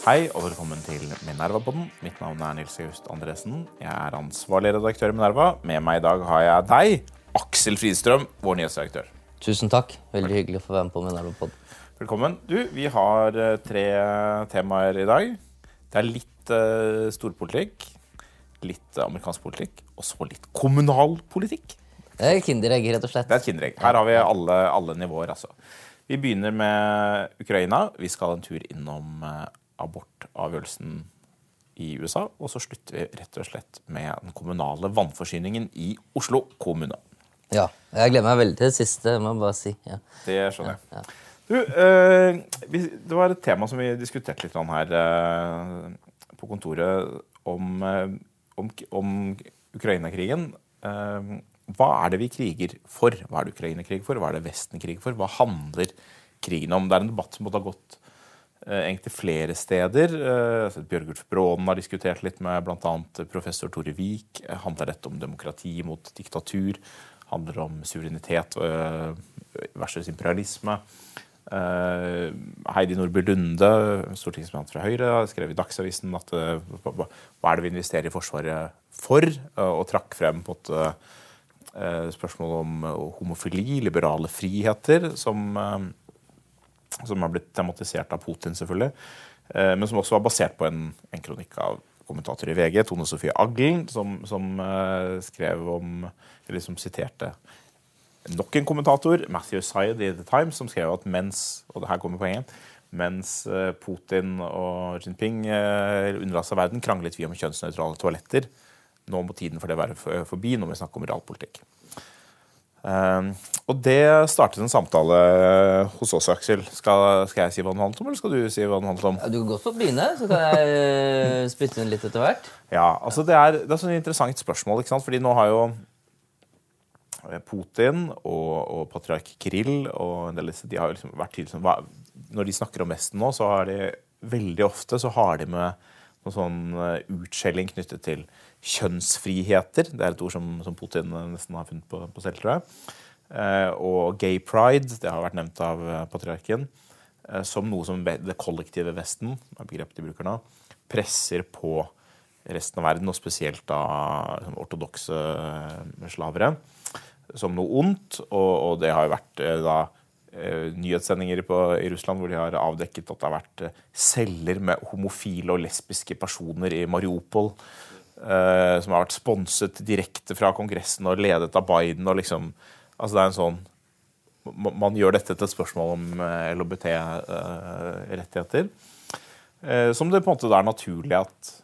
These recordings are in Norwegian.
Hei og velkommen til Minerva-podden. Mitt navn er Nils August Andresen. Jeg er ansvarlig redaktør i Minerva. Med meg i dag har jeg deg, Aksel Fridstrøm, vår nyhetsredaktør. Tusen takk. Veldig hyggelig å få være med på Minerva-podden. Velkommen. Du, vi har eh, tre temaer i dag. Det er litt uh, storpolitikk, litt amerikansk politikk, og så litt kommunalpolitikk. Det er et kinderegg, rett og slett. Det er et kinderegg. Her har vi alle, alle nivåer, altså. Vi begynner med Ukraina. Vi skal en tur innom uh, abortavgjørelsen i USA. Og så slutter vi rett og slett med den kommunale vannforsyningen i Oslo kommune. Ja. Jeg gleder meg veldig til det siste, må jeg bare si. Ja. Det skjønner jeg. Ja, ja. Du, eh, det var et tema som vi diskuterte litt her eh, på kontoret om, uh, om, om Ukraina-krigen. Hva er det vi kriger for? Hva er det Ukraina kriger for? Hva er det Vesten kriger for? Hva handler krigen om? Det er en debatt som måtte ha gått egentlig flere steder. Uh, Bjørgulf Brånen har diskutert litt med bl.a. professor Tore Vik. Handler dette om demokrati mot diktatur? Handler om suverenitet versus imperialisme? Uh, Heidi Nordby Lunde, stortingsrepresentant fra Høyre, skrev i Dagsavisen at uh, hva, er det vi investerer i Forsvaret for? Og trakk frem på et spørsmål om homofili, liberale friheter, som, som har blitt tematisert av Putin, selvfølgelig. men som også var basert på en, en kronikk av kommentator i VG, Tone Sofie Aglen, som, som skrev om, eller som siterte nok en kommentator, Matthew Syed i The Times, som skrev at mens og det her kommer poenget, mens eh, Putin og Jinping underla seg verden, kranglet vi om kjønnsnøytrale toaletter. Nå må tiden for det være forbi. Nå må vi snakke om realpolitikk. Uh, og det startet en samtale hos oss, Aksel. Skal, skal, jeg si hva den handlet om, eller skal du si hva den handlet om? Ja, du kan godt få begynne, så kan jeg spytte inn litt etter hvert. Ja, altså Det er, det er et interessant spørsmål. ikke sant? Fordi nå har jo Eh, Putin og, og patriark Krill og en del de har jo liksom vært liksom, Når de snakker om Vesten nå, så har de veldig ofte så har de med noe sånn eh, utskjelling knyttet til kjønnsfriheter. Det er et ord som, som Putin nesten har funnet på, på selv, tror jeg. Eh, og gay pride, det har vært nevnt av patriarken, som noe som det kollektive Vesten, er begrepet de bruker nå, presser på resten av verden, og spesielt da liksom, ortodokse slavere som noe ondt. Og, og det har jo vært eh, da eh, nyhetssendinger i Russland hvor de har avdekket at det har vært eh, celler med homofile og lesbiske personer i Mariupol. Eh, som har vært sponset direkte fra Kongressen og ledet av Biden. og liksom, altså det er en sånn Man gjør dette til et spørsmål om LHBT-rettigheter. Eh, som det på en måte er naturlig at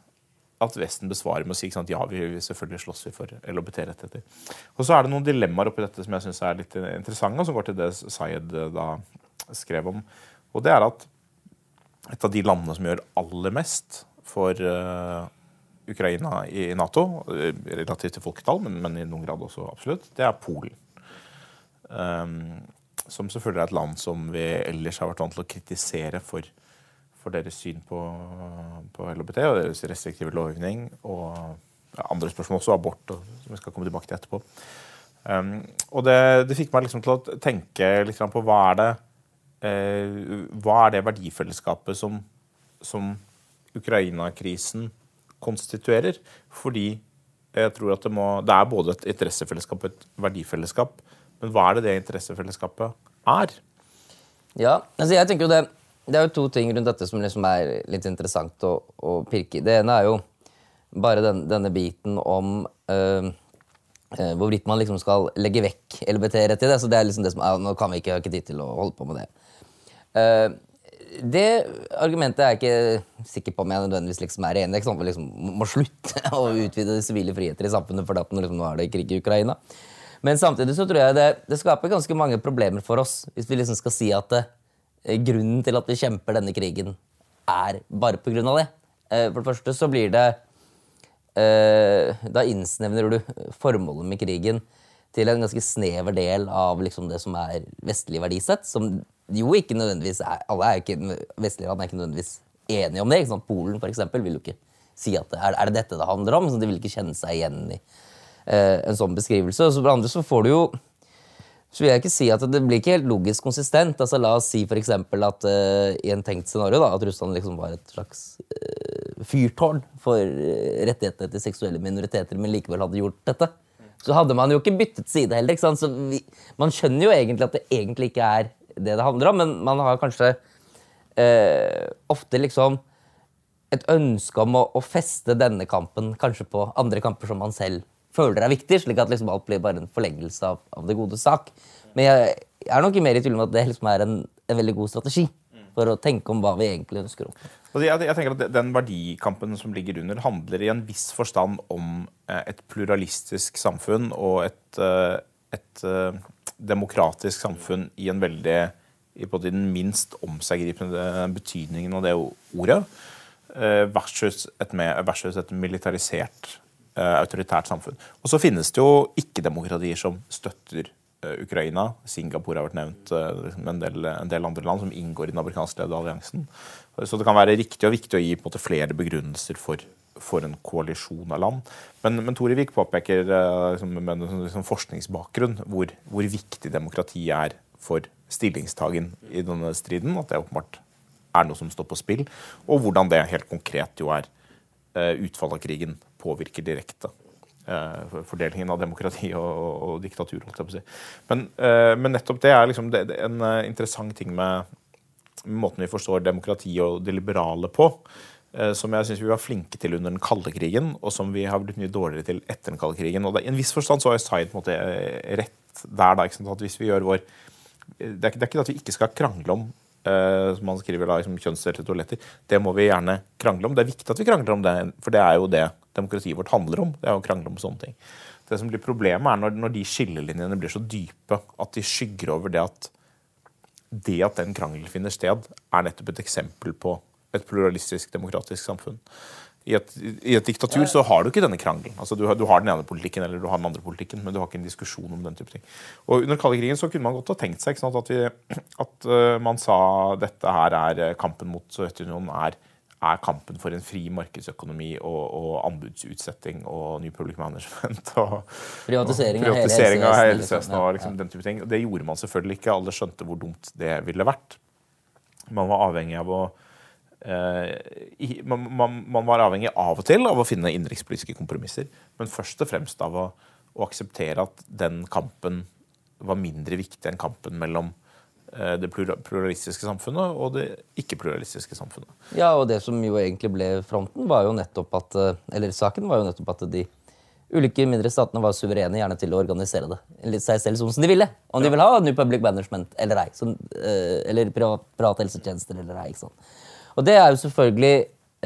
at Vesten besvarer med å si sant, ja, vi, selvfølgelig slåss vi for LHBT-rettigheter. Og så er det noen dilemmaer oppi dette som jeg syns er litt interessante, som går til det Sayed eh, da skrev om. Og det er at et av de landene som gjør aller mest for Ukraina i Nato, eh, relativt til folketall, men, men, i noen grad også absolutt, det er Polen. Um, som selvfølgelig er et land som vi ellers har vært vant til å kritisere for for deres syn på, på LHBT og deres restriktive lovgivning. Og andre spørsmål også, abort, og, som vi skal komme tilbake til etterpå. Um, og det, det, fikk meg liksom til å tenke litt på hva er det eh, hva er det verdifellesskapet som, som Ukraina-krisen konstituerer? Fordi jeg tror at det må Det er både et interessefellesskap og et verdifellesskap. Men hva er det det interessefellesskapet er? Ja, altså jeg tenker jo det det er jo to ting rundt dette som liksom er litt interessant å, å pirke i. Det ene er jo bare den, denne biten om øh, hvorvidt man liksom skal legge vekk LBT-rettigheter. Så det er liksom det som er, Nå kan vi ikke, ha tid til å holde på med det. Uh, det argumentet er jeg ikke sikker på om jeg nødvendigvis liksom er enig i. Vi liksom må slutte å utvide sivile friheter i samfunnet fordi liksom, nå er det krig i Ukraina. Men samtidig så tror jeg det, det skaper ganske mange problemer for oss hvis vi liksom skal si at Eh, grunnen til at vi kjemper denne krigen, er bare av det. Eh, for det første så blir det eh, Da innsnevner du formålet med krigen til en ganske snever del av liksom det som er vestlig verdisett. Som jo ikke nødvendigvis er Alle er ikke, vestlige land er ikke nødvendigvis enige om det. Ikke sant? Polen for eksempel, vil jo ikke si at det er, er det dette det handler om. Så de vil ikke kjenne seg igjen i en sånn beskrivelse. Så for det andre så får du jo så vil jeg ikke si at det blir ikke helt logisk konsistent. Altså, la oss si for at uh, i en tenkt scenario da, at Russland liksom var et slags uh, fyrtårn for uh, rettighetene til seksuelle minoriteter, men likevel hadde gjort dette. Så hadde man jo ikke byttet side heller. ikke sant? Så vi, man skjønner jo egentlig at det egentlig ikke er det det handler om, men man har kanskje ofte liksom et ønske om å, å, feste denne kampen kanskje på andre kamper som man selv føler er viktig, slik at liksom alt blir bare en forlengelse av, av det gode sak. Men jeg, jeg er nok mer i tvil om at det liksom er en, en, veldig god strategi for å tenke om hva vi egentlig ønsker. om. Jeg, jeg tenker at Den verdikampen som ligger under, handler i en viss forstand om eh, et pluralistisk samfunn og et, eh, et uh, demokratisk samfunn i en veldig i på den minst omseggripende betydningen av det ordet, versus et, med, versus et militarisert uh, autoritært samfunn. Og så finnes det jo ikke-demokratier som støtter uh, Ukraina. Singapore har vært nevnt, uh, en, del, en, del, andre land som inngår i den amerikanskledede alliansen. Så det kan være riktig og viktig å gi måte, flere begrunnelser for, for, en koalisjon av land. Men, men Tore Vik påpeker liksom, med en liksom, forskningsbakgrunn hvor, hvor viktig demokrati er for stillingstagen i denne striden. At det åpenbart er noe som står på spill, og hvordan det helt konkret jo er utfallet av krigen påvirker direkte uh, fordelingen av demokrati og, og, og diktatur. Si. Men, men, nettopp det er liksom det, er en interessant ting med, måten vi forstår demokrati og det liberale på. Som jeg synes vi var flinke til under den kalde krigen, og som vi har blitt mye dårligere til etter den kalde krigen. Og I en viss forstand så har Zaid på en måte rett der. da, at hvis vi gjør vår det er, ikke, det er ikke at vi ikke skal krangle om som han skriver da, liksom, kjønnsdelte toaletter. Det må vi gjerne krangle om. Det er viktig at vi krangler om det, for det er jo det demokratiet vårt handler om. Det er å krangle om sånne ting. Det som blir Problemet er når, når, de skillelinjene blir så dype at de skygger over det at det at den krangelen finner sted, er nettopp et eksempel på et pluralistisk, demokratisk samfunn. I et, I et, diktatur så har du ikke denne krangelen. Altså, du, har, du, har, den ene politikken eller du har den andre politikken, men du har ikke en diskusjon om den type ting. Og Under kalde krigen så kunne man godt ha tenkt seg sant, at, vi, at uh, man sa dette her er eh, kampen mot Sovjetunionen er er kampen for en fri markedsøkonomi og, og anbudsutsetting og ny public management. Og, privatisering, og privatisering av helsevesenet og liksom, den type ting. Det gjorde man selvfølgelig ikke. Alle skjønte hvor dumt det ville vært. Man var avhengig av å eh, man, man, man, var avhengig av og til av å finne innenrikspolitiske kompromisser, men først og fremst av å, å akseptere at den kampen var mindre viktig enn kampen mellom Eh, det pluralistiske samfunnet og det ikke-pluralistiske samfunnet. Ja, og det som jo egentlig ble fronten, var jo nettopp at eh, Eller saken var jo nettopp at de ulike mindre statene var suverene gjerne til å organisere det seg selv som de ville. Om de vil ha New Public Management eller ei. Sånn, eller private helsetjenester eller ei. Sånn. Og det er jo selvfølgelig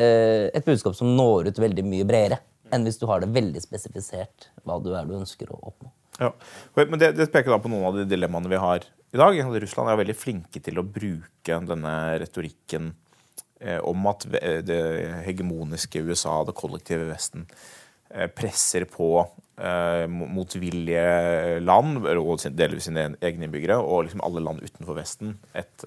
et budskap som når ut veldig mye bredere enn hvis du har det veldig spesifisert hva du er du ønsker å oppnå. Ja, Men det, det peker da på noen av de dilemmaene vi har i dag. Russland er veldig flinke til å bruke denne retorikken eh, om at det hegemoniske USA, det kollektive Vesten, eh, presser på eh, motvillige land, og delvis sine egne innbyggere, og liksom alle land utenfor Vesten. Et,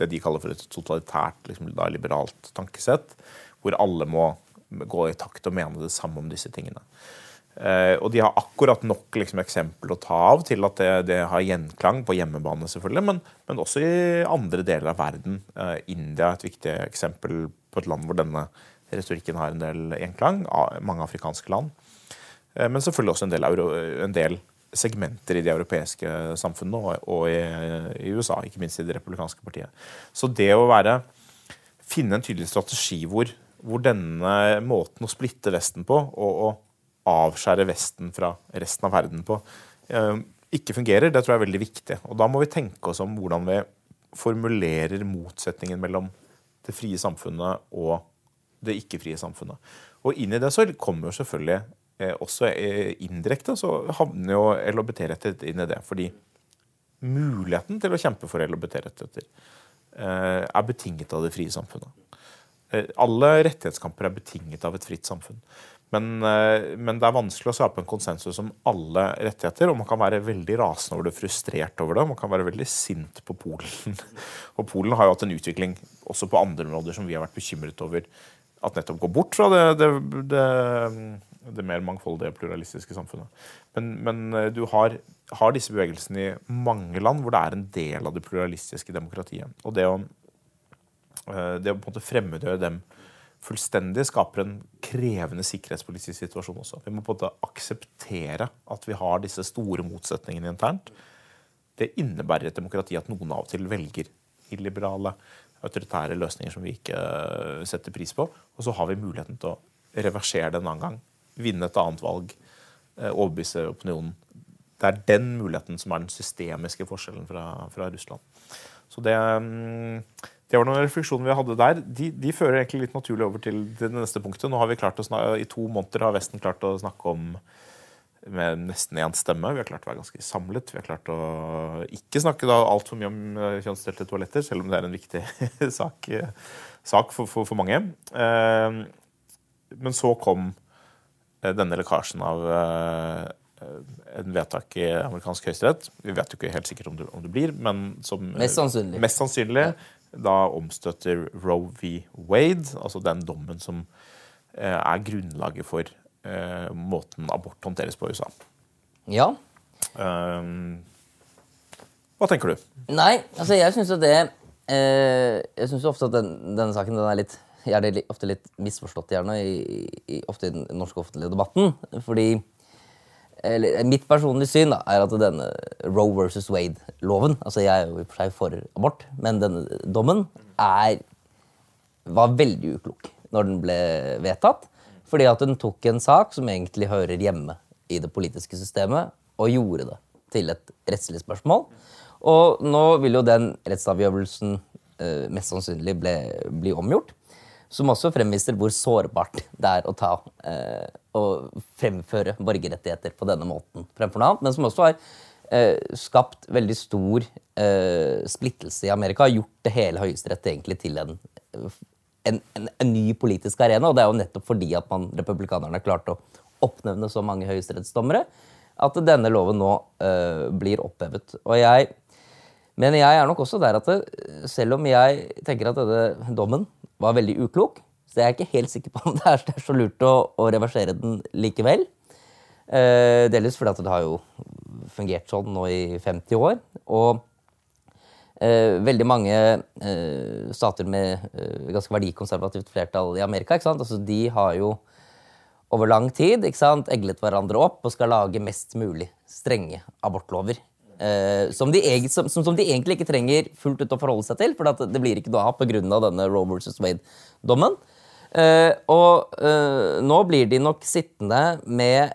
det de kaller for et totalitært, liksom, liberalt tankesett, hvor alle må gå i takt og mene det samme om disse tingene. Eh, og de har akkurat nok liksom, eksempel å ta av til at det, det har gjenklang på hjemmebane, selvfølgelig, men, men, også i andre deler av verden. Eh, India er et viktig eksempel på et land hvor denne retorikken har en del gjenklang. Mange afrikanske land. Uh, men selvfølgelig også en del, en del, segmenter i de europeiske samfunnene og, og i, i, USA, ikke minst i det republikanske partiet. Så det å være finne en tydelig strategi hvor, hvor denne måten å splitte Vesten på og, å avskjære Vesten fra resten av verden på, eh, ikke fungerer, det tror jeg er veldig viktig. Og da må vi tenke oss om hvordan vi formulerer motsetningen mellom det frie samfunnet og det ikke-frie samfunnet. Og inn i det så kommer jo selvfølgelig eh, også eh, indirekte så havner jo LHBT-rettigheter inn i det. Fordi muligheten til å kjempe for LHBT-rettigheter er betinget av det frie samfunnet. Alle rettighetskamper er betinget av et fritt samfunn. Men, eh, men, det er vanskelig å skape en konsensus om alle rettigheter. Og man kan være veldig rasende over det, frustrert over det. Man kan være veldig sint på Polen. Og Polen har jo hatt en utvikling også på andre områder som vi har vært bekymret over at nettopp går bort fra det, det, det det mer mangfoldige, pluralistiske samfunnet. Men, men eh, du har, har, disse bevegelsene i mange land hvor det er en del av det pluralistiske demokratiet. Og det å, eh, det å på en måte fremmedgjøre dem fullstendig skaper en krevende sikkerhetspolitisk situasjon også. Vi må på en måte akseptere at vi har disse store motsetningene internt. Det innebærer et demokrati at noen av og til velger illiberale, autoritære løsninger som vi ikke eh, setter pris på. Og så har vi muligheten til å reversere det en annen gang. Vinne et annet valg. Eh, overbevise opinionen. Det er den muligheten som er den systemiske forskjellen fra, fra Russland. Så det, mm, det var noen refleksjoner vi hadde der. De, de, fører egentlig litt naturlig over til det neste punktet. Nå har vi klart å snakke, I to måneder har Vesten klart å snakke om med nesten én stemme. Vi har klart å være ganske samlet. Vi har klart å ikke snakke altfor mye om eh, kjønnsdelte toaletter, selv om det er en viktig sak, sak for, for, for, mange. Eh, men så kom eh, denne lekkasjen av en vedtak i amerikansk høyesterett. Vi vet jo ikke helt sikkert om det, om det blir, men som mest sannsynlig, mest sannsynlig ja da omstøtter Roe v. Wade, altså den dommen som eh, er grunnlaget for eh, måten abort håndteres på i USA. Ja. Um, hva tenker du? Nei, altså jeg syns jo det eh, Jeg syns ofte at den, denne saken den er litt er ofte litt misforstått gjerne i, i, ofte i den norske offentlige debatten. Fordi eller, Mitt personlige syn da, er at denne Roe versus Wade-loven altså Jeg er jo i og for seg for abort, men denne dommen er, var veldig uklok når den ble vedtatt. Fordi at hun tok en sak som egentlig hører hjemme i det politiske systemet, og gjorde det til et rettslig spørsmål. Og nå vil jo den rettsavgjørelsen eh, mest sannsynlig ble, bli omgjort. Som også fremviser hvor sårbart det er å ta eh, og fremføre borgerrettigheter på denne måten fremfor noe annet. Men som også har eh, skapt veldig stor eh, splittelse i Amerika. Har gjort det hele Høyesterett egentlig til en, en, en, en, ny politisk arena. Og det er jo nettopp fordi at man, republikanerne har klart å oppnevne så mange høyesterettsdommere at denne loven nå uh, blir opphevet. Og jeg men jeg er nok også der at det, selv om jeg tenker at denne dommen var veldig uklok. Så jeg er ikke helt sikker på om det er, så lurt å, å reversere den likevel. Uh, delvis fordi at det har jo fungert sånn nå i 50 år. Og eh, veldig mange eh, stater med eh, ganske verdikonservativt flertall i Amerika altså, de har jo over lang tid eglet hverandre opp og skal lage mest mulig strenge abortlover. Eh, som, de, som, som, de, egentlig ikke trenger fullt ut å forholde seg til, for det blir ikke noe av pga. denne Roe versus Wade-dommen. Uh, og uh, nå blir de nok sittende med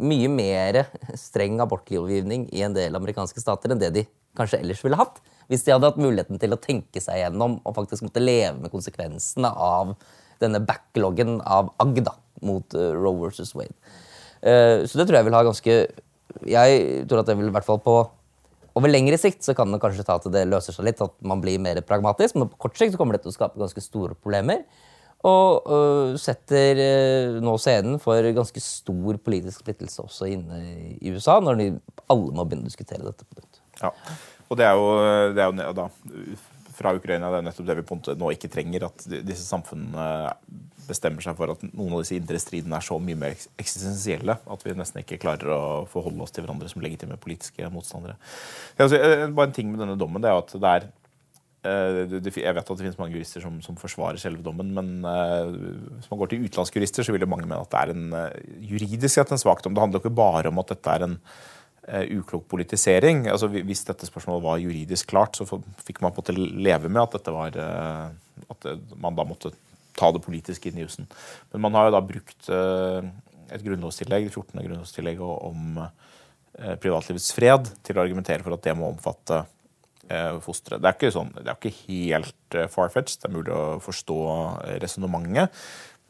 mye mer streng abortlovgivning i en del amerikanske stater enn det de kanskje ellers ville hatt. Hvis de hadde hatt muligheten til å tenke seg gjennom og faktisk måtte leve med konsekvensene av denne backloggen av Agda mot mot Roe versus Wade. så det tror jeg vil ha ganske jeg tror at det vil i hvert fall på over lengre sikt så kan det kanskje ta til det løser seg litt, at man blir mer pragmatisk. Men på kort sikt så kommer det til å skape ganske store problemer. Og uh, setter uh, nå scenen for ganske stor politisk splittelse også inne i USA, når de, alle må begynne å diskutere dette på nytt. Ja, og det er jo, det er jo da, fra Ukraina det er nettopp det vi nå ikke trenger. At disse samfunnene bestemmer seg for at noen av disse indre stridene er så mye mer eksistensielle at vi nesten ikke klarer å forholde oss til hverandre som legitime politiske motstandere. Altså, eh, bare en ting med denne dommen det er at det er eh, jeg vet at det finnes mange jurister som, som forsvarer selve dommen, men uh, hvis man går til utenlandske jurister, så vil jo mange mene at det er en uh, juridisk sett en svak dom. Det handler jo ikke bare om at dette er en uklok politisering. Altså, hvis dette spørsmålet var juridisk klart, så fikk man på en måte leve med at var at man da måtte ta det politisk inn i jussen. Men man har jo da brukt eh, et grunnlovstillegg, det 14. grunnlovstillegget om eh, privatlivets fred til å argumentere for at det må omfatte eh, fosteret. Det er ikke, sånn, det er ikke helt far-fetched, det er mulig å forstå resonnementet.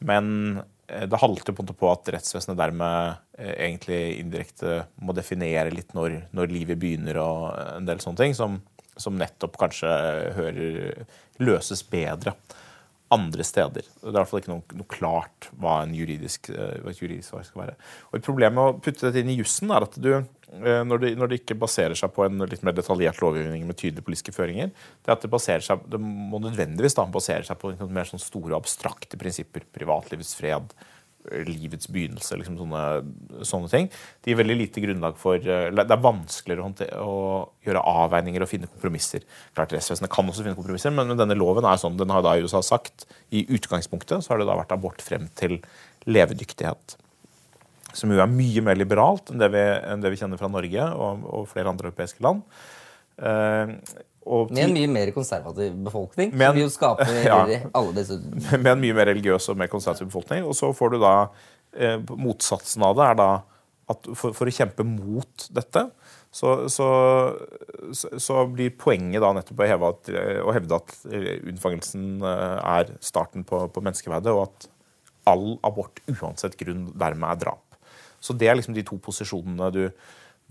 Men det halter på, på at rettsvesenet dermed egentlig indirekte må definere litt når, når, livet begynner og en del sånne ting, som, som nettopp kanskje hører, løses bedre andre steder. Det er i hvert fall ikke noe, noe klart hva, juridisk, eh, hva, et juridisk svar skal være. Og Et problem med å putte dette inn i jussen er at du, eh, når det, når det, ikke baserer seg på en litt mer detaljert lovgivning med tydelige politiske føringer, det er at det baserer seg, det må nødvendigvis da basere seg på mer sånn store, abstrakte prinsipper. Privatlivets fred, livets begynnelse. Liksom sånne, sånne ting. De gir veldig lite grunnlag for eh, Det er vanskeligere å, å gjøre avveininger og finne kompromisser. Klart Rettsvesenet kan også finne kompromisser, men, denne loven er sånn, den har da USA sagt i utgangspunktet så har det da vært abort frem til levedyktighet. Som jo er mye mer liberalt enn det vi, enn det vi kjenner fra Norge og, og flere andre europeiske land. Uh, med en mye mer konservativ befolkning. Men, som jo skaper ja, alle disse Med en mye mer religiøs og mer konservativ befolkning. Og så får du da eh, Motsatsen av det er da at for, for å kjempe mot dette, så, så, så, blir poenget da nettopp å, at, å hevde at eh, unnfangelsen eh, er starten på, på menneskeverdet, og at all abort uansett grunn dermed er drap. Så det er liksom de to posisjonene du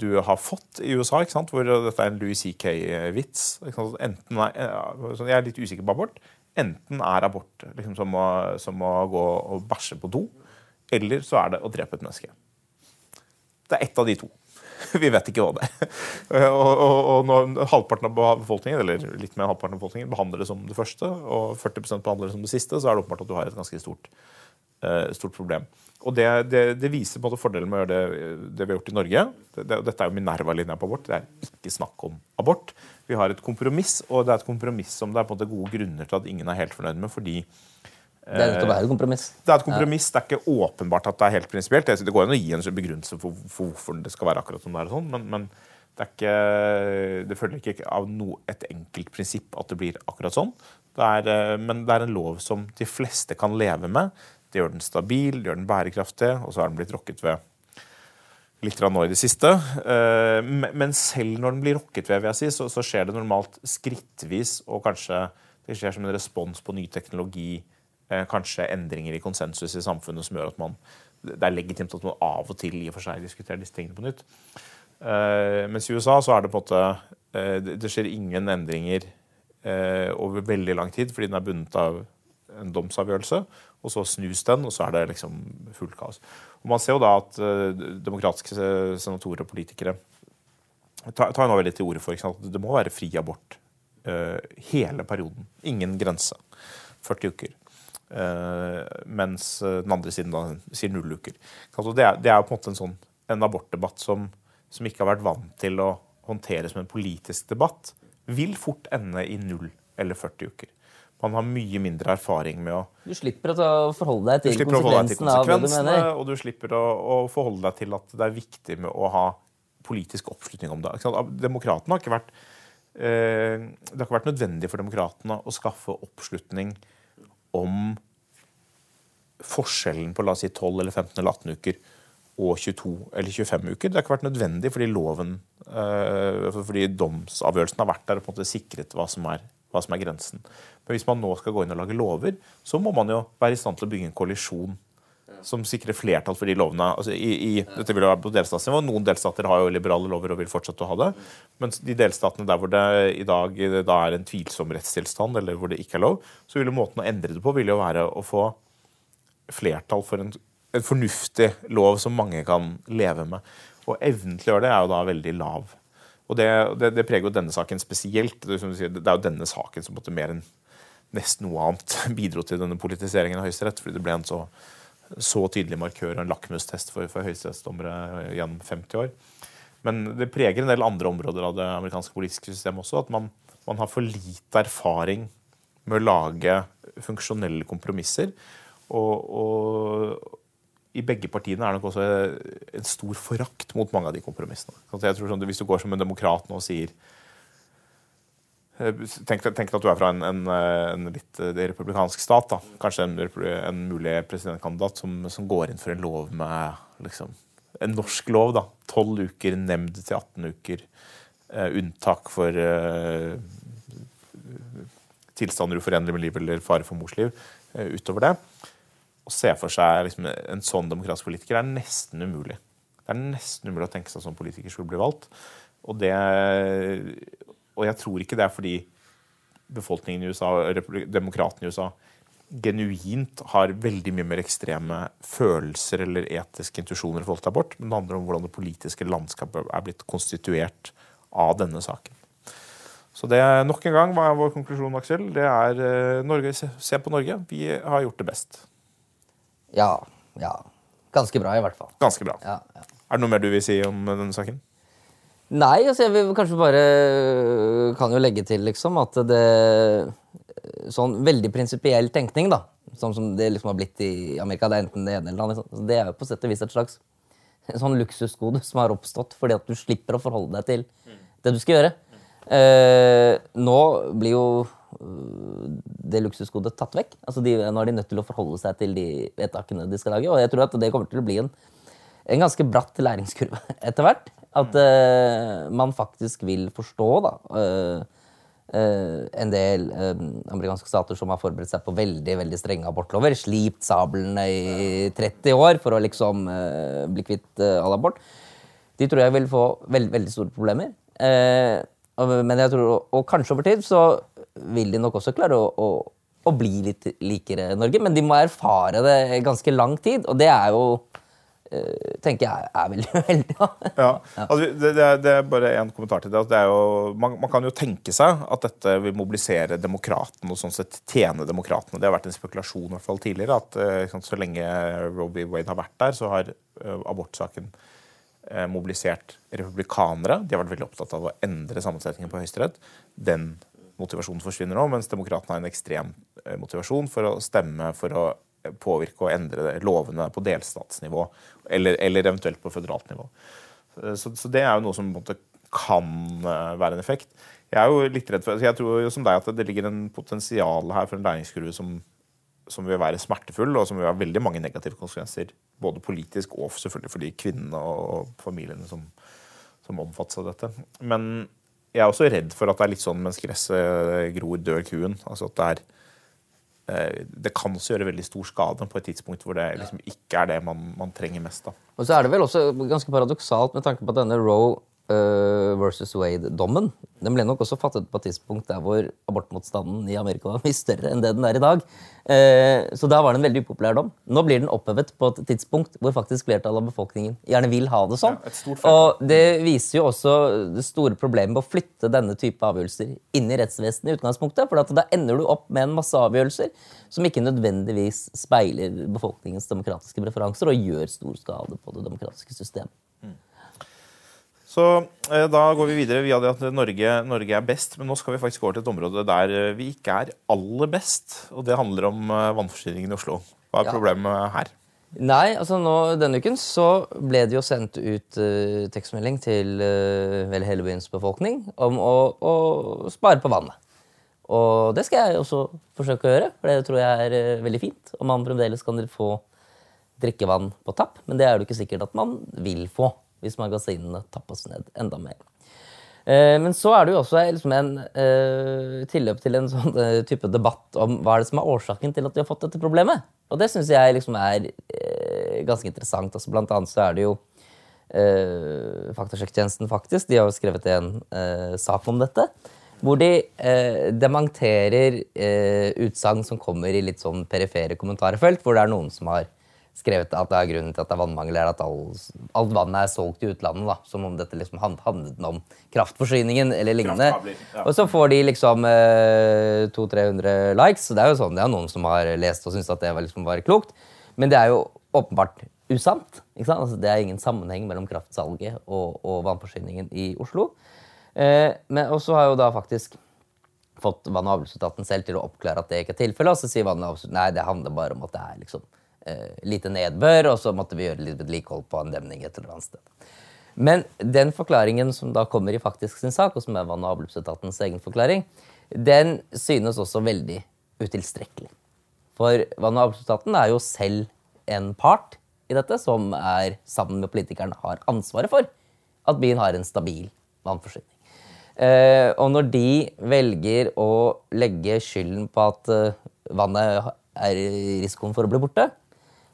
du har fått i USA, ikke sant? hvor dette er en Louis CK-vits. Jeg er litt usikker på abort. Enten er abort liksom, som, å, som, å, gå og bæsje på do, eller så er det å drepe et menneske. Det er ett av de to. Vi vet ikke hva det er. Og, og, og når halvparten av befolkningen eller litt mer halvparten av befolkningen behandler det som det første, og 40% behandler det som det siste, så er det åpenbart at du har et ganske stort, uh, stort problem. Og det, det, det, viser på en måte fordelen med å gjøre det, det vi har gjort i Norge. dette er jo Minerva-linja på abort. Det er ikke snakk om abort. Vi har et kompromiss, og det er et kompromiss som det er på en måte gode grunner til at ingen er helt fornøyd med. fordi det er nettopp et kompromiss. Det er et kompromiss, det er ikke åpenbart at det er helt prinsipielt. Det går an å gi en begrunnelse for, for, hvorfor det skal være akkurat som det er, sånn, men, men det, er ikke, det følger ikke av no, et enkelt prinsipp at det blir akkurat sånn. Det er, eh, men det er en lov som de fleste kan leve med. Det gjør den stabil, det gjør den bærekraftig, og så har den blitt rokket ved litt nå i det siste. Eh, men selv når den blir rokket ved, vil jeg si, så, skjer det normalt skrittvis, og kanskje det skjer som en respons på ny teknologi, eh, kanskje endringer i konsensus i samfunnet som gjør at man det er legitimt at man av og til i og for seg diskuterer disse tingene på nytt. Eh, mens i USA så er det på en måte Det skjer ingen endringer over veldig lang tid fordi den er bundet av en domsavgjørelse og så snus den, og så er det liksom fullt kaos. Og Man ser jo da at uh, demokratiske senatorer og politikere tar, nå veldig til orde for at det må være fri abort uh, hele perioden. Ingen grense. 40 uker. Mens den andre siden da sier null uker. Det er jo på en måte en sånn en abortdebatt som, som ikke har vært vant til å håndtere som en politisk debatt, vil fort ende i null eller 40 uker. Man har mye mindre erfaring med å Du slipper å forholde deg til konsekvensene, av hva du mener. Og du slipper å, å, forholde deg til at det er viktig med å ha politisk oppslutning om det. Demokratene har ikke vært eh, Det har ikke vært nødvendig for demokratene å skaffe oppslutning om forskjellen på la oss si 12 eller 15 eller 18 uker og 22 eller 25 uker. Det har ikke vært nødvendig fordi loven, eh, fordi domsavgjørelsen har vært der og på en måte sikret hva som er hva som er grensen. Men hvis man nå skal gå inn og lage lover, så må man jo være i stand til å bygge en koalisjon som sikrer flertall for de lovene. Altså, i, i, dette vil jo være på delstatsnivå. Noen delstater har jo liberale lover og vil fortsette å ha det. Mens de delstatene der hvor det i dag da er en tvilsom rettstilstand, eller hvor det ikke er lov, så vil jo måten å endre det på vil jo være å få flertall for en, en fornuftig lov som mange kan leve med. Og evnen til å gjøre det er jo da veldig lav. Og det, det, det, preger jo denne saken spesielt. Det, er jo denne saken som måtte mer enn nesten noe annet bidro til denne politiseringen av Høyesterett. Fordi det ble en så, så tydelig markør og en lakmustest for, for høyesterettsdommere gjennom 50 år. Men det preger en del andre områder av det amerikanske politiske systemet også. At man, man har for lite erfaring med å lage funksjonelle kompromisser. Og, og, i begge partiene er nok også en stor forakt mot mange av de kompromissene. Jeg tror sånn, Hvis du går som en demokrat nå og sier eh, Tenk, tenk at du er fra en, en, en litt eh, republikansk stat. da. Kanskje en, en mulig presidentkandidat som, som, går inn for en lov med liksom, En norsk lov. da. 12 uker, nemnd til 18 uker. Uh, unntak for uh, tilstander uforenlig med liv eller fare for mors liv. Uh, utover det å se for seg liksom, en sånn demokratisk politiker er nesten umulig. Det er nesten umulig å tenke seg som politiker skulle bli valgt. Og, det, og jeg tror ikke det er fordi befolkningen i USA, demokratene i USA, genuint har veldig mye mer ekstreme følelser eller etiske intuisjoner i forhold til abort, men det handler om hvordan det politiske landskapet er blitt konstituert av denne saken. Så det er nok en gang hva er vår konklusjon, Aksel. Det er eh, Norge, se på Norge. Vi har gjort det best. Ja. Ja. Ganske bra, i hvert fall. Ganske bra. Ja, ja. Er det noe mer du vil si om denne saken? Nei, altså jeg vil kanskje bare Kan jo legge til, liksom, at det Sånn veldig prinsipiell tenkning, da. Sånn som det liksom har blitt i Amerika. Det er enten det ene eller det andre. Det er jo på sett og vis et slags sånn luksusgode som har oppstått fordi at du slipper å forholde deg til det du skal gjøre. Eh, nå blir jo øh, det luksusgodet tatt vekk. Altså de, nå er de nødt til å forholde seg til de vedtakene de skal lage. Og jeg tror at det kommer til å bli en, en ganske bratt læringskurve etter hvert. At uh, man faktisk vil forstå da, uh, uh, en del amerikanske stater som har forberedt seg på veldig veldig strenge abortlover. Slipt sablene i 30 år for å liksom bli kvitt all abort. De tror jeg vil få veld, veldig store problemer. Men jeg tror, og kanskje over tid så vil de nok også klare å, å, å bli litt likere Norge. Men de må erfare det ganske lang tid, og det er jo eh, tenker jeg er veldig uheldig. Ja, altså, det, det, er, bare en kommentar til det. at det er jo, man, man kan jo tenke seg at dette vil mobilisere demokratene og sånn sett tjene demokratene. Det har vært en spekulasjon i hvert fall tidligere at sant, så lenge Roe. Wade har vært der, så har eh, abortsaken mobilisert republikanere. De har vært veldig opptatt av å endre sammensetningen på Høyesterett. Den motivasjonen forsvinner nå, mens demokratene har en ekstrem eh, motivasjon for å stemme for å påvirke og endre lovene på delstatsnivå, eller, eller eventuelt på føderalt nivå. Eh, Så, så det er jo noe som på en måte kan eh, være en effekt. Jeg er jo litt redd for, jeg tror jo som deg at det ligger en potensial her for en læringskurve som, som vil være smertefull, og som vil ha veldig mange negative konsekvenser. Både politisk og selvfølgelig for de kvinnene og familiene som, som omfattes av dette. Men jeg er også redd for at det er litt sånn mens gresset gror, dør kuen. Altså at det er eh, det kan også gjøre veldig stor skade på et tidspunkt hvor det liksom ikke er det man, man trenger mest Da. Og så er det vel også ganske paradoksalt med tanke på at denne Roe versus Wade-dommen Den ble nok også fattet på et tidspunkt der hvor abortmotstanden i Amerika var mye større enn det den er i dag. Eh, så da var det en veldig upopulær dom. Nå blir den opphevet på et tidspunkt hvor faktisk flertallet av befolkningen gjerne vil ha det sånn. Ja, og det viser jo også det store problemet med å flytte denne type avgjørelser inn i rettsvesenet i utgangspunktet. For at da ender du opp med en masse avgjørelser som ikke nødvendigvis speiler befolkningens demokratiske preferanser og gjør stor skade på det demokratiske systemet. Så eh, da går vi videre via det at Norge, Norge er best, men nå skal vi faktisk over til et område der eh, vi ikke er aller best. Og det handler om eh, vannforsyningen i Oslo. Hva er Ja. problemet her? Nei, altså nå, denne uken så ble det jo sendt ut eh, tekstmelding til eh, vel hele byens befolkning om å, å spare på vannet. Og det skal jeg også forsøke å gjøre, for det tror jeg er eh, veldig fint. Og man fremdeles kan få drikkevann på tapp, men det er det ikke sikkert at man vil få hvis magasinene tappes ned enda mer. Eh, Men så er det jo også liksom en uh, tilløp til en sånn uh, type debatt om hva er det som er årsaken til at vi har fått dette problemet. Og det syns jeg liksom er uh, ganske interessant. Altså, blant annet så er det jo uh, Faktasjekktjenesten faktisk, de har jo skrevet en eh, sak om dette. Hvor de eh, dementerer uh, utsagn som kommer i litt sånn perifere kommentarfelt, hvor det er noen som har skrevet at det er grunnen til at det er vannmangel, er at alt, alt vannet er solgt i utlandet. da, Som om dette liksom handlet om kraftforsyningen eller lignende. Ja. Og så får de liksom eh, 200-300 likes. Det er jo sånn, det er noen som har lest og syns at det var, liksom var klokt. Men det er jo åpenbart usant. ikke sant? Altså, det er ingen sammenheng mellom kraftsalget og, og vannforsyningen i Oslo. Eh, men også har jo da faktisk fått vann- og avløpsetaten selv til å oppklare at det ikke er tilfellet. Og så sier vann- og avløpsetaten nei, det handler bare om at det er liksom lite nedbør, og så måtte vi gjøre litt vedlikehold på en demning et eller annet sted. Men den forklaringen som da kommer i faktisk sin sak, og som er vann- og avløpsetatens egen forklaring, den synes også veldig utilstrekkelig. For vann- og avløpsetaten er jo selv en part i dette, som er sammen med politikerne har ansvaret for at byen har en stabil vannforsyning. Eh, og når de velger å legge skylden på at eh, vannet er i risikoen for å bli borte,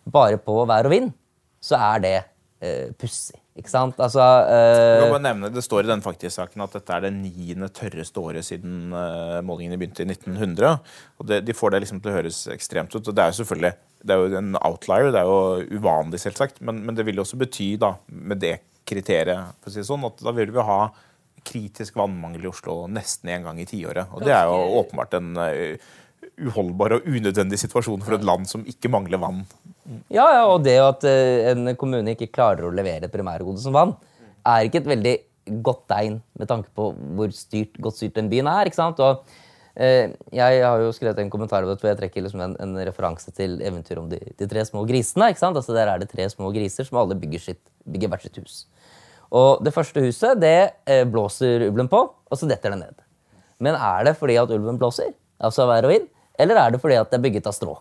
bare på vær og vind, så er det eh, pussig. Ikke sant? Altså Jeg eh, bare nevne, Det står i den faktiske saken at dette er det niende tørreste året siden uh, målingene begynte i 1900. og det, De får det liksom til å høres ekstremt ut. og Det er jo selvfølgelig det er jo en outlier, det er jo uvanlig, selvsagt. Men, men det vil jo også bety, da, med det kriteriet, for å si det sånn, at da vil vi ha kritisk vannmangel i Oslo nesten en gang i tiåret. Og det er jo åpenbart en uh, uholdbar og unødvendig situasjon for et land som ikke mangler vann. Ja, ja, og det at eh, en kommune ikke klarer å levere et primærgode som vann, er ikke et veldig godt tegn med tanke på hvor styrt, godt styrt den byen er. ikke sant? Og eh, Jeg har jo skrevet en kommentar hvor jeg trekker liksom en, en, referanse til eventyret om de, de, tre små grisene. ikke sant? Altså Der er det tre små griser som alle bygger, sitt, bygger hvert sitt hus. Og Det første huset det eh, blåser ulven på, og så detter det ned. Men er det fordi at ulven blåser, altså vær og vind, eller er det fordi at det er bygget av strå?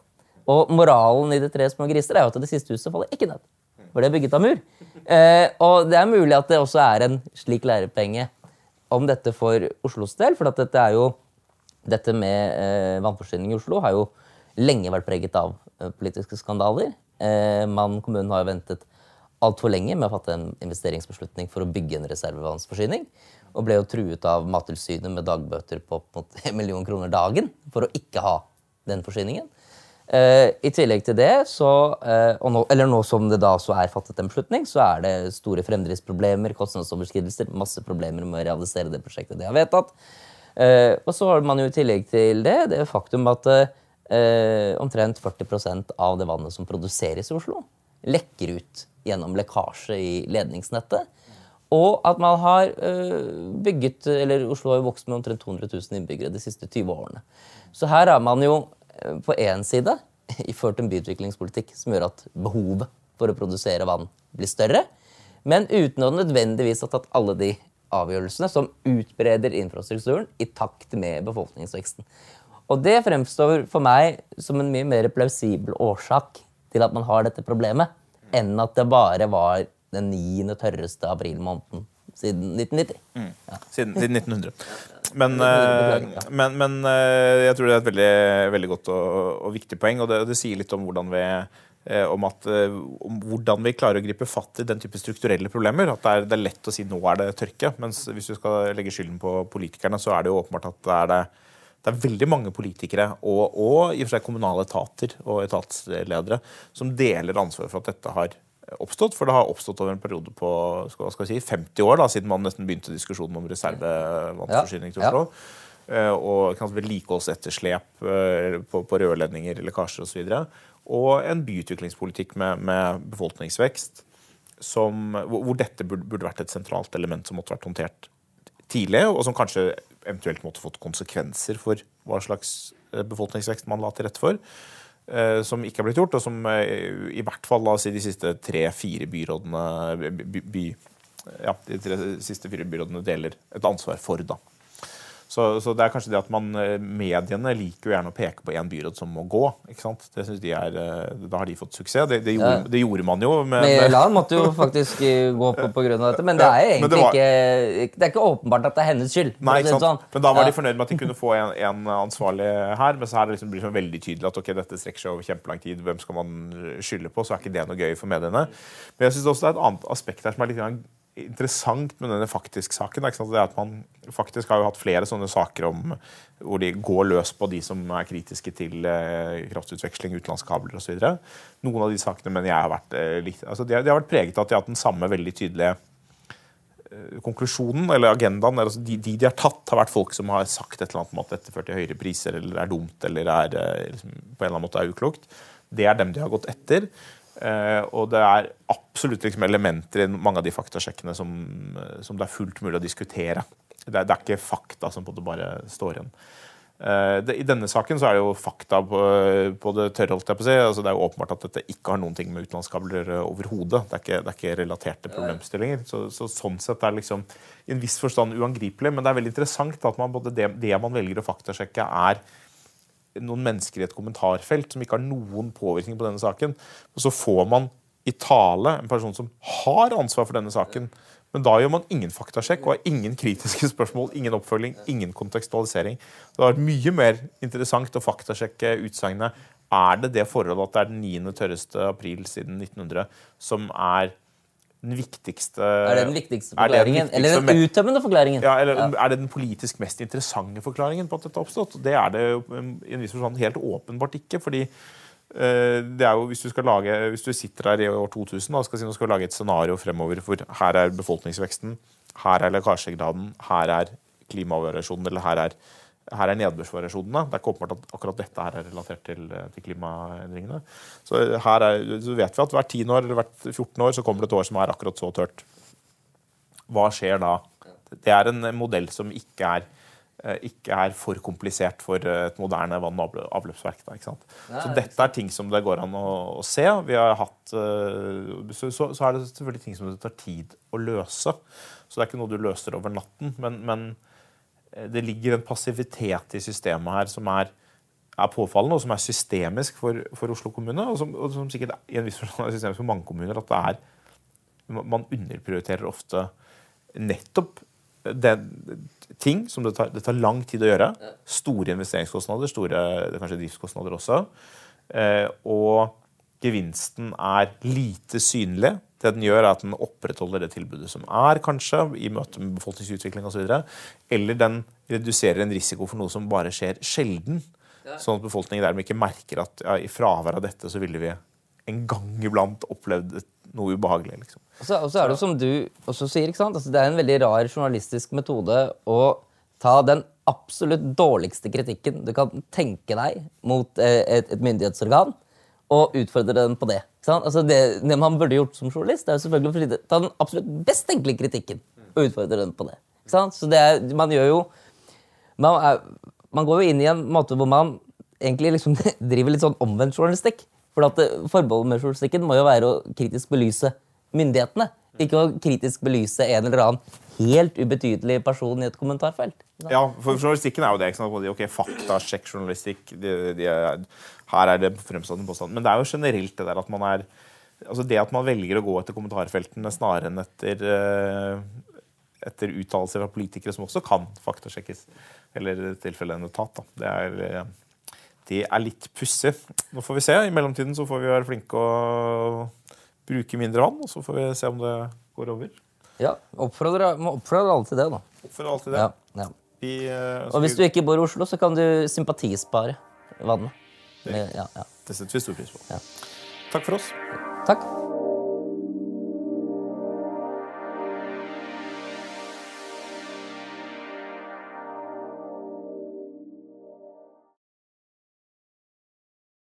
Og moralen i De tre små griser er jo at det siste huset faller ikke ned. For det er bygget av mur. Eh, og det er mulig at det også er en slik lærepenge om dette for Oslos del. For dette er jo dette med eh, vannforsyning i Oslo har jo lenge vært preget av eh, politiske skandaler. Eh, man, kommunen har jo ventet altfor lenge med å fatte en investeringsbeslutning for å bygge en reservevannsforsyning. Og ble jo truet av Mattilsynet med dagbøter på opp mot en million kroner dagen for å ikke ha den forsyningen. Uh, I tillegg til det, så, uh, nå, eller nå som det da så er fattet en beslutning, så er det store fremdriftsproblemer, kostnadsoverskridelser, masse problemer med å realisere det prosjektet de har vedtatt. Uh, og så har man jo i tillegg til det det er faktum at omtrent 40% av det vannet som produseres i Oslo, lekker ut gjennom lekkasje i ledningsnettet. Og at man har bygget Eller Oslo har jo vokst med omtrent 200 000 innbyggere de siste 20 årene. Så her har man jo på én side ført en byutviklingspolitikk som gjør at behovet for å produsere vann blir større, men uten å nødvendigvis ha tatt alle de avgjørelsene som utbreder infrastrukturen i takt med befolkningsveksten. Og det fremstår for meg som en mye mer plausibel årsak til at man har dette problemet, enn at det bare var den niende tørreste aprilmåneden siden 1990. Mm. Ja. Siden, siden, 1900. Men, uh, men, men uh, jeg tror det er et veldig, veldig godt og, og, viktig poeng. Og det, det, sier litt om hvordan vi uh, om, at, om hvordan vi klarer å gripe fatt i den type strukturelle problemer. At det er, det er, lett å si nå er det tørke, mens hvis du skal legge skylden på politikerne, så er det jo åpenbart at det er det det er veldig mange politikere og, og i og for seg kommunale etater og etatsledere som deler ansvaret for at dette har oppstått. For det har oppstått over en periode på skal, skal si, 50 år, da, siden man nesten begynte diskusjonen om reservevannforsyning Oslo. Ja. Uh, og vedlikeholdsetterslep uh, på, på rørledninger, lekkasjer osv. Og, så og en byutviklingspolitikk med, med befolkningsvekst som, hvor, dette burde, burde, vært et sentralt element som måtte vært håndtert tidlig, og som kanskje eventuelt måtte fått konsekvenser for hva slags eh, befolkningsvekst man la til rette for. Eh, som ikke har blitt gjort, og som eh, i hvert fall la oss si de siste tre-fire byrådene by, by, ja, de tre siste fire byrådene deler et ansvar for. da. Så, så, det er kanskje det at man, eh, Mediene liker jo gjerne å peke på én byråd som må gå. ikke sant? Det synes de er, eh, Da har de fått suksess. Det, det, gjorde, ja. det gjorde, man jo. Men Mæland måtte jo faktisk eh, gå på pga. dette. Men det er egentlig det var, ikke, det er ikke åpenbart at det er hennes skyld. Nei, ikke sant? Sånn. Men da var de fornøyd med at de kunne få en, en ansvarlig her. Men så her liksom blir det veldig tydelig at ok, dette strekker seg over kjempelang tid. Hvem skal man skylde på? Så er ikke det noe gøy for mediene. Men jeg synes også det er et annet aspekt her som er litt interessant med denne faktisk-saken. Det er at Man faktisk har jo hatt flere sånne saker om hvor de går løs på de som er kritiske til eh, kraftutveksling, utenlandskabler osv. Noen av de sakene mener jeg har vært eh, litt, altså de, har, vært preget av at de har hatt den samme veldig tydelige eh, konklusjonen eller agendaen. Altså de, de, har tatt, har vært folk som har sagt et eller annet om at dette fører til høyere priser eller er dumt eller er, liksom, på en eller annen måte er uklokt. Det er dem de har gått etter. Uh, og det er absolutt liksom elementer i mange av de faktasjekkene som, som, det er fullt mulig å diskutere. Det er, det er ikke fakta som på det bare står igjen. Uh, det, I denne saken så er det jo fakta på, på det tørre. holdt jeg på å si. Altså, det er jo åpenbart at dette ikke har noen ting med utenlandskabler overhodet. Det, det, er ikke relaterte problemstillinger. Så, så, Sånn sett er det liksom i en viss forstand uangripelig. Men det er veldig interessant at man, både det, det man velger å faktasjekke, er noen mennesker i et kommentarfelt som ikke har noen påvirkning på denne saken. Og så får man i tale en person som har ansvar for denne saken. Men da gjør man ingen faktasjekk og har ingen kritiske spørsmål, ingen oppfølging, ingen kontekstualisering. Det har vært mye mer interessant å faktasjekke utsagnet. Er det det forholdet at det er den 9. tørreste april siden 1900 som er den viktigste Er det den viktigste forklaringen? Den viktigste, eller den uttømmende forklaringen? Ja, eller ja. Er det den politisk mest interessante forklaringen på at dette har oppstått? Det er det um, i en viss forstand helt åpenbart ikke. fordi uh, det er jo, hvis du, lage, hvis du sitter her i år 2000 og skal, si, skal lage et scenario fremover for her er befolkningsveksten, her er lekkasjegraden, her er klimavariasjonen, eller her er her er nedbørsvariasjonene. Det er ikke åpenbart at akkurat dette her er relatert til, til klimaendringene. Så her er, så vet vi at hvert 10 år eller hvert 14 år så kommer det et år som er akkurat så tørt. Hva skjer da? Det er en modell som ikke er, eh, ikke er for komplisert for et moderne vann- og avløpsverk. Da, så dette er ting som det går an å, å se. Vi har hatt, eh, så, så, så er det selvfølgelig ting som det tar tid å løse. Så det er ikke noe du løser over natten. Men, men eh, det ligger en passivitet i systemet her som er, er påfallende, og som er systemisk for, for Oslo kommune. Og som, og som sikkert i en viss forstand er systemisk for mange kommuner. At det er, man underprioriterer ofte nettopp det, ting som det tar, det tar, lang tid å gjøre. Store investeringskostnader, store kanskje driftskostnader også. Eh, og gevinsten er lite synlig. Det den gjør, er at den opprettholder det tilbudet som er, kanskje, i møte med befolkningsutvikling osv. Eller den reduserer en risiko for noe som bare skjer sjelden. Sånn at befolkningen dermed ikke merker at ja, i fravær av dette så ville vi en gang iblant opplevd noe ubehagelig. liksom. Og så, og så er det som du også sier, ikke sant? Altså, det er en veldig rar journalistisk metode å ta den absolutt dårligste kritikken du kan tenke deg mot eh, et, et myndighetsorgan, og utfordre den på det. Altså, det, det man burde gjort som journalist, er jo selvfølgelig å ta den absolutt best tenkelige kritikken og utfordre den på det. Så det er, man gjør jo man, er, man går jo inn i en måte hvor man egentlig liksom driver litt sånn omvendt journalistikk. For at Forbeholdet med journalistikken må jo være å kritisk belyse myndighetene. Ikke å kritisk belyse en eller annen helt ubetydelig person i et kommentarfelt. Ja, for journalistikken er jo det. ikke sant? Ok, Faktasjekk journalistikk. De, de er, her er det fremstående påstand. Men det er jo generelt det der at man er altså Det at man velger å gå etter kommentarfeltene snarere enn etter, uh, etter uttalelser fra politikere som også kan faktasjekkes, eller i tilfelle en etat, da. Det er, uh, det er litt pussig. Nå får vi se. I mellomtiden så får vi være flinke og bruke mindre vann, og så får vi se om det går over. Ja, oppfordrer, må oppfordre alle til det, da. Oppfordre alle til det. Ja, ja. Vi, uh, og hvis du ikke bor i Oslo, så kan du sympatispare vannet. Det, ja, ja. det setter vi stor pris på. Ja. Takk for oss. Takk.